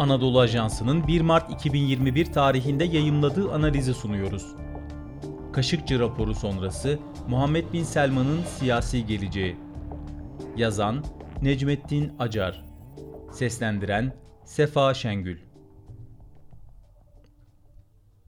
Anadolu Ajansı'nın 1 Mart 2021 tarihinde yayımladığı analizi sunuyoruz. Kaşıkçı raporu sonrası Muhammed Bin Selman'ın siyasi geleceği. Yazan Necmettin Acar Seslendiren Sefa Şengül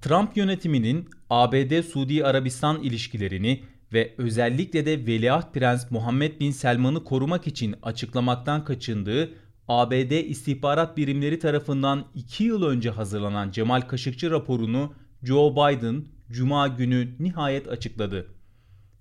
Trump yönetiminin ABD-Suudi Arabistan ilişkilerini ve özellikle de Veliaht Prens Muhammed Bin Selman'ı korumak için açıklamaktan kaçındığı ABD istihbarat birimleri tarafından 2 yıl önce hazırlanan Cemal Kaşıkçı raporunu Joe Biden Cuma günü nihayet açıkladı.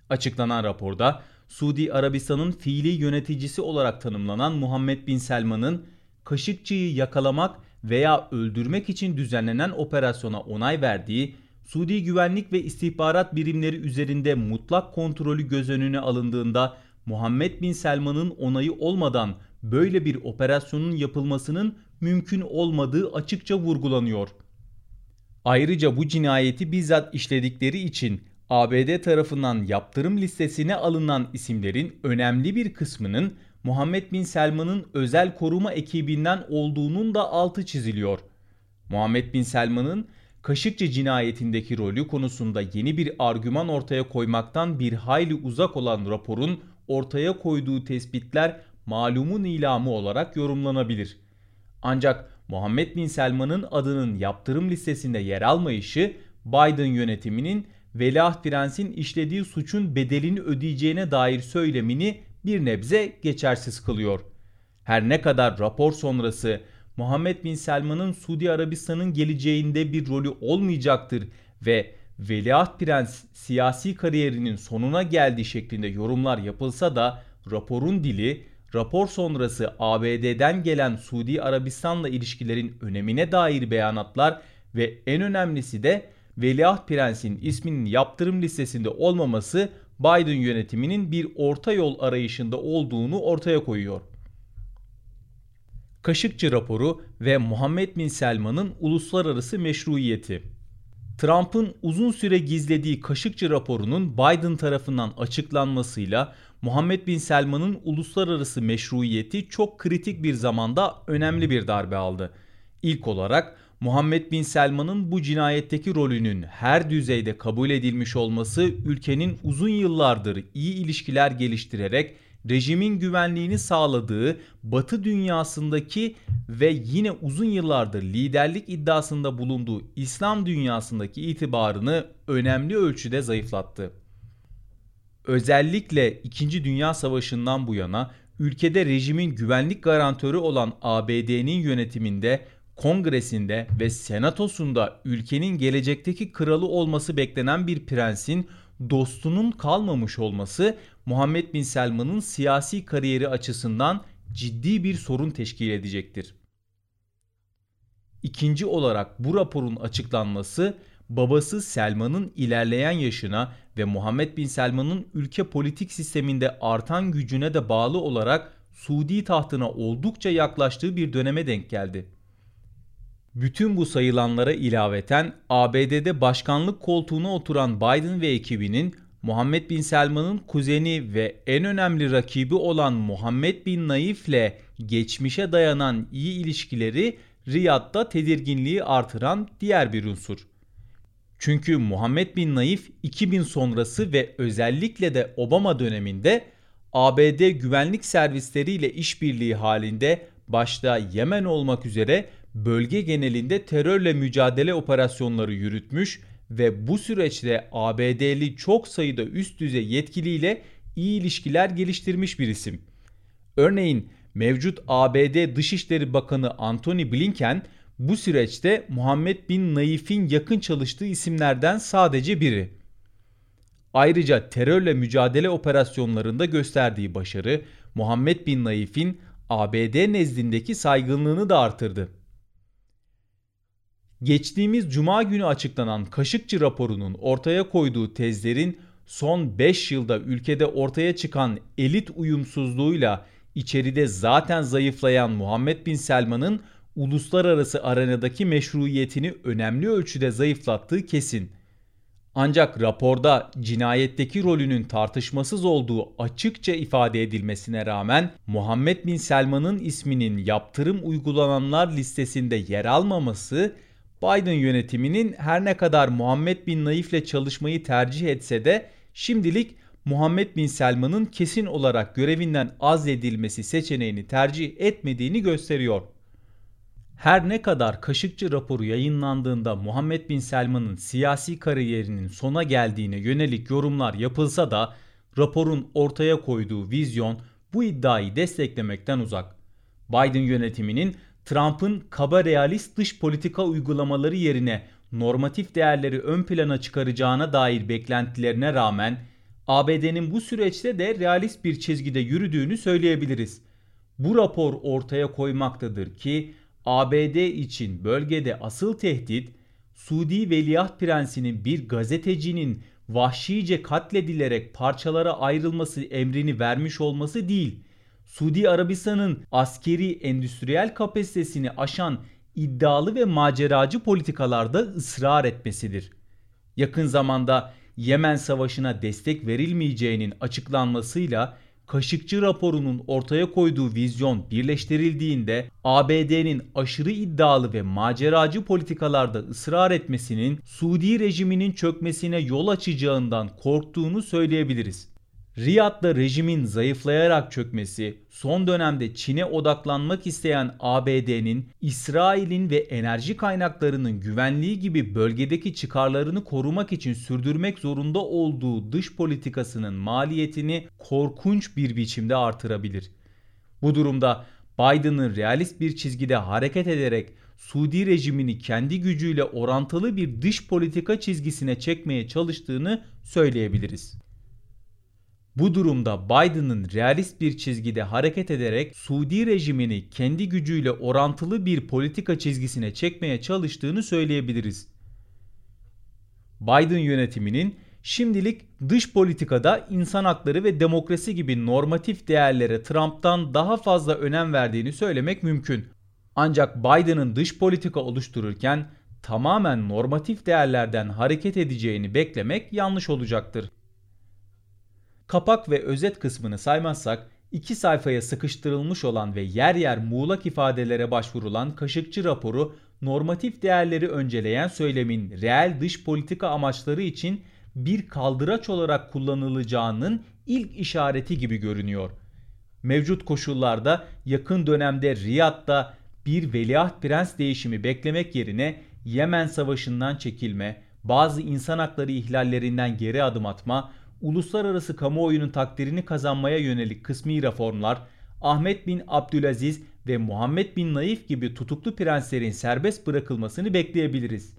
Açıklanan raporda Suudi Arabistan'ın fiili yöneticisi olarak tanımlanan Muhammed Bin Selman'ın Kaşıkçı'yı yakalamak veya öldürmek için düzenlenen operasyona onay verdiği, Suudi güvenlik ve istihbarat birimleri üzerinde mutlak kontrolü göz önüne alındığında Muhammed Bin Selman'ın onayı olmadan böyle bir operasyonun yapılmasının mümkün olmadığı açıkça vurgulanıyor. Ayrıca bu cinayeti bizzat işledikleri için ABD tarafından yaptırım listesine alınan isimlerin önemli bir kısmının Muhammed Bin Selman'ın özel koruma ekibinden olduğunun da altı çiziliyor. Muhammed Bin Selman'ın Kaşıkçı cinayetindeki rolü konusunda yeni bir argüman ortaya koymaktan bir hayli uzak olan raporun ortaya koyduğu tespitler malumun ilamı olarak yorumlanabilir. Ancak Muhammed Bin Selman'ın adının yaptırım listesinde yer almayışı Biden yönetiminin Veliaht Prens'in işlediği suçun bedelini ödeyeceğine dair söylemini bir nebze geçersiz kılıyor. Her ne kadar rapor sonrası Muhammed Bin Selman'ın Suudi Arabistan'ın geleceğinde bir rolü olmayacaktır ve Veliaht Prens siyasi kariyerinin sonuna geldiği şeklinde yorumlar yapılsa da raporun dili rapor sonrası ABD'den gelen Suudi Arabistan'la ilişkilerin önemine dair beyanatlar ve en önemlisi de Veliaht Prens'in isminin yaptırım listesinde olmaması Biden yönetiminin bir orta yol arayışında olduğunu ortaya koyuyor. Kaşıkçı raporu ve Muhammed Bin Selman'ın uluslararası meşruiyeti. Trump'ın uzun süre gizlediği Kaşıkçı raporunun Biden tarafından açıklanmasıyla Muhammed Bin Selman'ın uluslararası meşruiyeti çok kritik bir zamanda önemli bir darbe aldı. İlk olarak Muhammed Bin Selman'ın bu cinayetteki rolünün her düzeyde kabul edilmiş olması ülkenin uzun yıllardır iyi ilişkiler geliştirerek rejimin güvenliğini sağladığı Batı dünyasındaki ve yine uzun yıllardır liderlik iddiasında bulunduğu İslam dünyasındaki itibarını önemli ölçüde zayıflattı. Özellikle 2. Dünya Savaşı'ndan bu yana ülkede rejimin güvenlik garantörü olan ABD'nin yönetiminde kongresinde ve senatosunda ülkenin gelecekteki kralı olması beklenen bir prensin dostunun kalmamış olması Muhammed Bin Selman'ın siyasi kariyeri açısından ciddi bir sorun teşkil edecektir. İkinci olarak bu raporun açıklanması babası Selman'ın ilerleyen yaşına ve Muhammed Bin Selman'ın ülke politik sisteminde artan gücüne de bağlı olarak Suudi tahtına oldukça yaklaştığı bir döneme denk geldi. Bütün bu sayılanlara ilaveten ABD'de başkanlık koltuğuna oturan Biden ve ekibinin Muhammed Bin Selman'ın kuzeni ve en önemli rakibi olan Muhammed Bin Naif ile geçmişe dayanan iyi ilişkileri Riyad'da tedirginliği artıran diğer bir unsur. Çünkü Muhammed Bin Naif 2000 sonrası ve özellikle de Obama döneminde ABD güvenlik servisleriyle işbirliği halinde başta Yemen olmak üzere bölge genelinde terörle mücadele operasyonları yürütmüş ve bu süreçte ABD'li çok sayıda üst düzey yetkiliyle iyi ilişkiler geliştirmiş bir isim. Örneğin mevcut ABD Dışişleri Bakanı Antony Blinken bu süreçte Muhammed Bin Naif'in yakın çalıştığı isimlerden sadece biri. Ayrıca terörle mücadele operasyonlarında gösterdiği başarı Muhammed Bin Naif'in ABD nezdindeki saygınlığını da artırdı. Geçtiğimiz cuma günü açıklanan Kaşıkçı raporunun ortaya koyduğu tezlerin son 5 yılda ülkede ortaya çıkan elit uyumsuzluğuyla içeride zaten zayıflayan Muhammed Bin Selman'ın uluslararası arenadaki meşruiyetini önemli ölçüde zayıflattığı kesin. Ancak raporda cinayetteki rolünün tartışmasız olduğu açıkça ifade edilmesine rağmen Muhammed Bin Selman'ın isminin yaptırım uygulananlar listesinde yer almaması Biden yönetiminin her ne kadar Muhammed Bin Naif'le çalışmayı tercih etse de şimdilik Muhammed Bin Selman'ın kesin olarak görevinden azledilmesi seçeneğini tercih etmediğini gösteriyor. Her ne kadar Kaşıkçı raporu yayınlandığında Muhammed Bin Selman'ın siyasi kariyerinin sona geldiğine yönelik yorumlar yapılsa da raporun ortaya koyduğu vizyon bu iddiayı desteklemekten uzak. Biden yönetiminin Trump'ın kaba realist dış politika uygulamaları yerine normatif değerleri ön plana çıkaracağına dair beklentilerine rağmen ABD'nin bu süreçte de realist bir çizgide yürüdüğünü söyleyebiliriz. Bu rapor ortaya koymaktadır ki ABD için bölgede asıl tehdit Suudi Veliaht Prensi'nin bir gazetecinin vahşice katledilerek parçalara ayrılması emrini vermiş olması değil. Suudi Arabistan'ın askeri endüstriyel kapasitesini aşan iddialı ve maceracı politikalarda ısrar etmesidir. Yakın zamanda Yemen Savaşı'na destek verilmeyeceğinin açıklanmasıyla Kaşıkçı raporunun ortaya koyduğu vizyon birleştirildiğinde ABD'nin aşırı iddialı ve maceracı politikalarda ısrar etmesinin Suudi rejiminin çökmesine yol açacağından korktuğunu söyleyebiliriz. Riyad'da rejimin zayıflayarak çökmesi, son dönemde Çin'e odaklanmak isteyen ABD'nin İsrail'in ve enerji kaynaklarının güvenliği gibi bölgedeki çıkarlarını korumak için sürdürmek zorunda olduğu dış politikasının maliyetini korkunç bir biçimde artırabilir. Bu durumda Biden'ın realist bir çizgide hareket ederek Suudi rejimini kendi gücüyle orantılı bir dış politika çizgisine çekmeye çalıştığını söyleyebiliriz. Bu durumda Biden'ın realist bir çizgide hareket ederek Suudi rejimini kendi gücüyle orantılı bir politika çizgisine çekmeye çalıştığını söyleyebiliriz. Biden yönetiminin şimdilik dış politikada insan hakları ve demokrasi gibi normatif değerlere Trump'tan daha fazla önem verdiğini söylemek mümkün. Ancak Biden'ın dış politika oluştururken tamamen normatif değerlerden hareket edeceğini beklemek yanlış olacaktır. Kapak ve özet kısmını saymazsak iki sayfaya sıkıştırılmış olan ve yer yer muğlak ifadelere başvurulan Kaşıkçı raporu normatif değerleri önceleyen söylemin reel dış politika amaçları için bir kaldıraç olarak kullanılacağının ilk işareti gibi görünüyor. Mevcut koşullarda yakın dönemde Riyad'da bir veliaht prens değişimi beklemek yerine Yemen savaşından çekilme, bazı insan hakları ihlallerinden geri adım atma, uluslararası kamuoyunun takdirini kazanmaya yönelik kısmi reformlar, Ahmet bin Abdülaziz ve Muhammed bin Naif gibi tutuklu prenslerin serbest bırakılmasını bekleyebiliriz.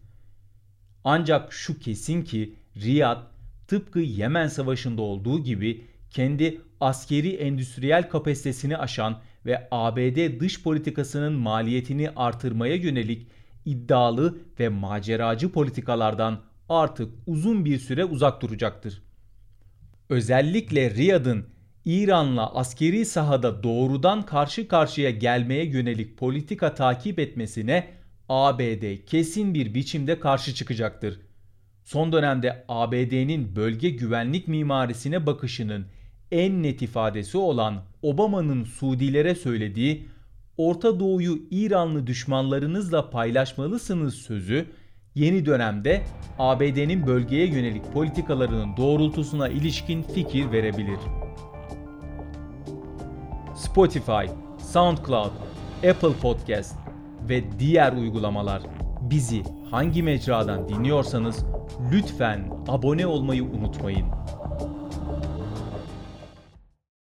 Ancak şu kesin ki Riyad tıpkı Yemen Savaşı'nda olduğu gibi kendi askeri endüstriyel kapasitesini aşan ve ABD dış politikasının maliyetini artırmaya yönelik iddialı ve maceracı politikalardan artık uzun bir süre uzak duracaktır özellikle Riyad'ın İran'la askeri sahada doğrudan karşı karşıya gelmeye yönelik politika takip etmesine ABD kesin bir biçimde karşı çıkacaktır. Son dönemde ABD'nin bölge güvenlik mimarisine bakışının en net ifadesi olan Obama'nın Suudilere söylediği Orta Doğu'yu İranlı düşmanlarınızla paylaşmalısınız sözü yeni dönemde ABD'nin bölgeye yönelik politikalarının doğrultusuna ilişkin fikir verebilir. Spotify, SoundCloud, Apple Podcast ve diğer uygulamalar bizi hangi mecradan dinliyorsanız lütfen abone olmayı unutmayın.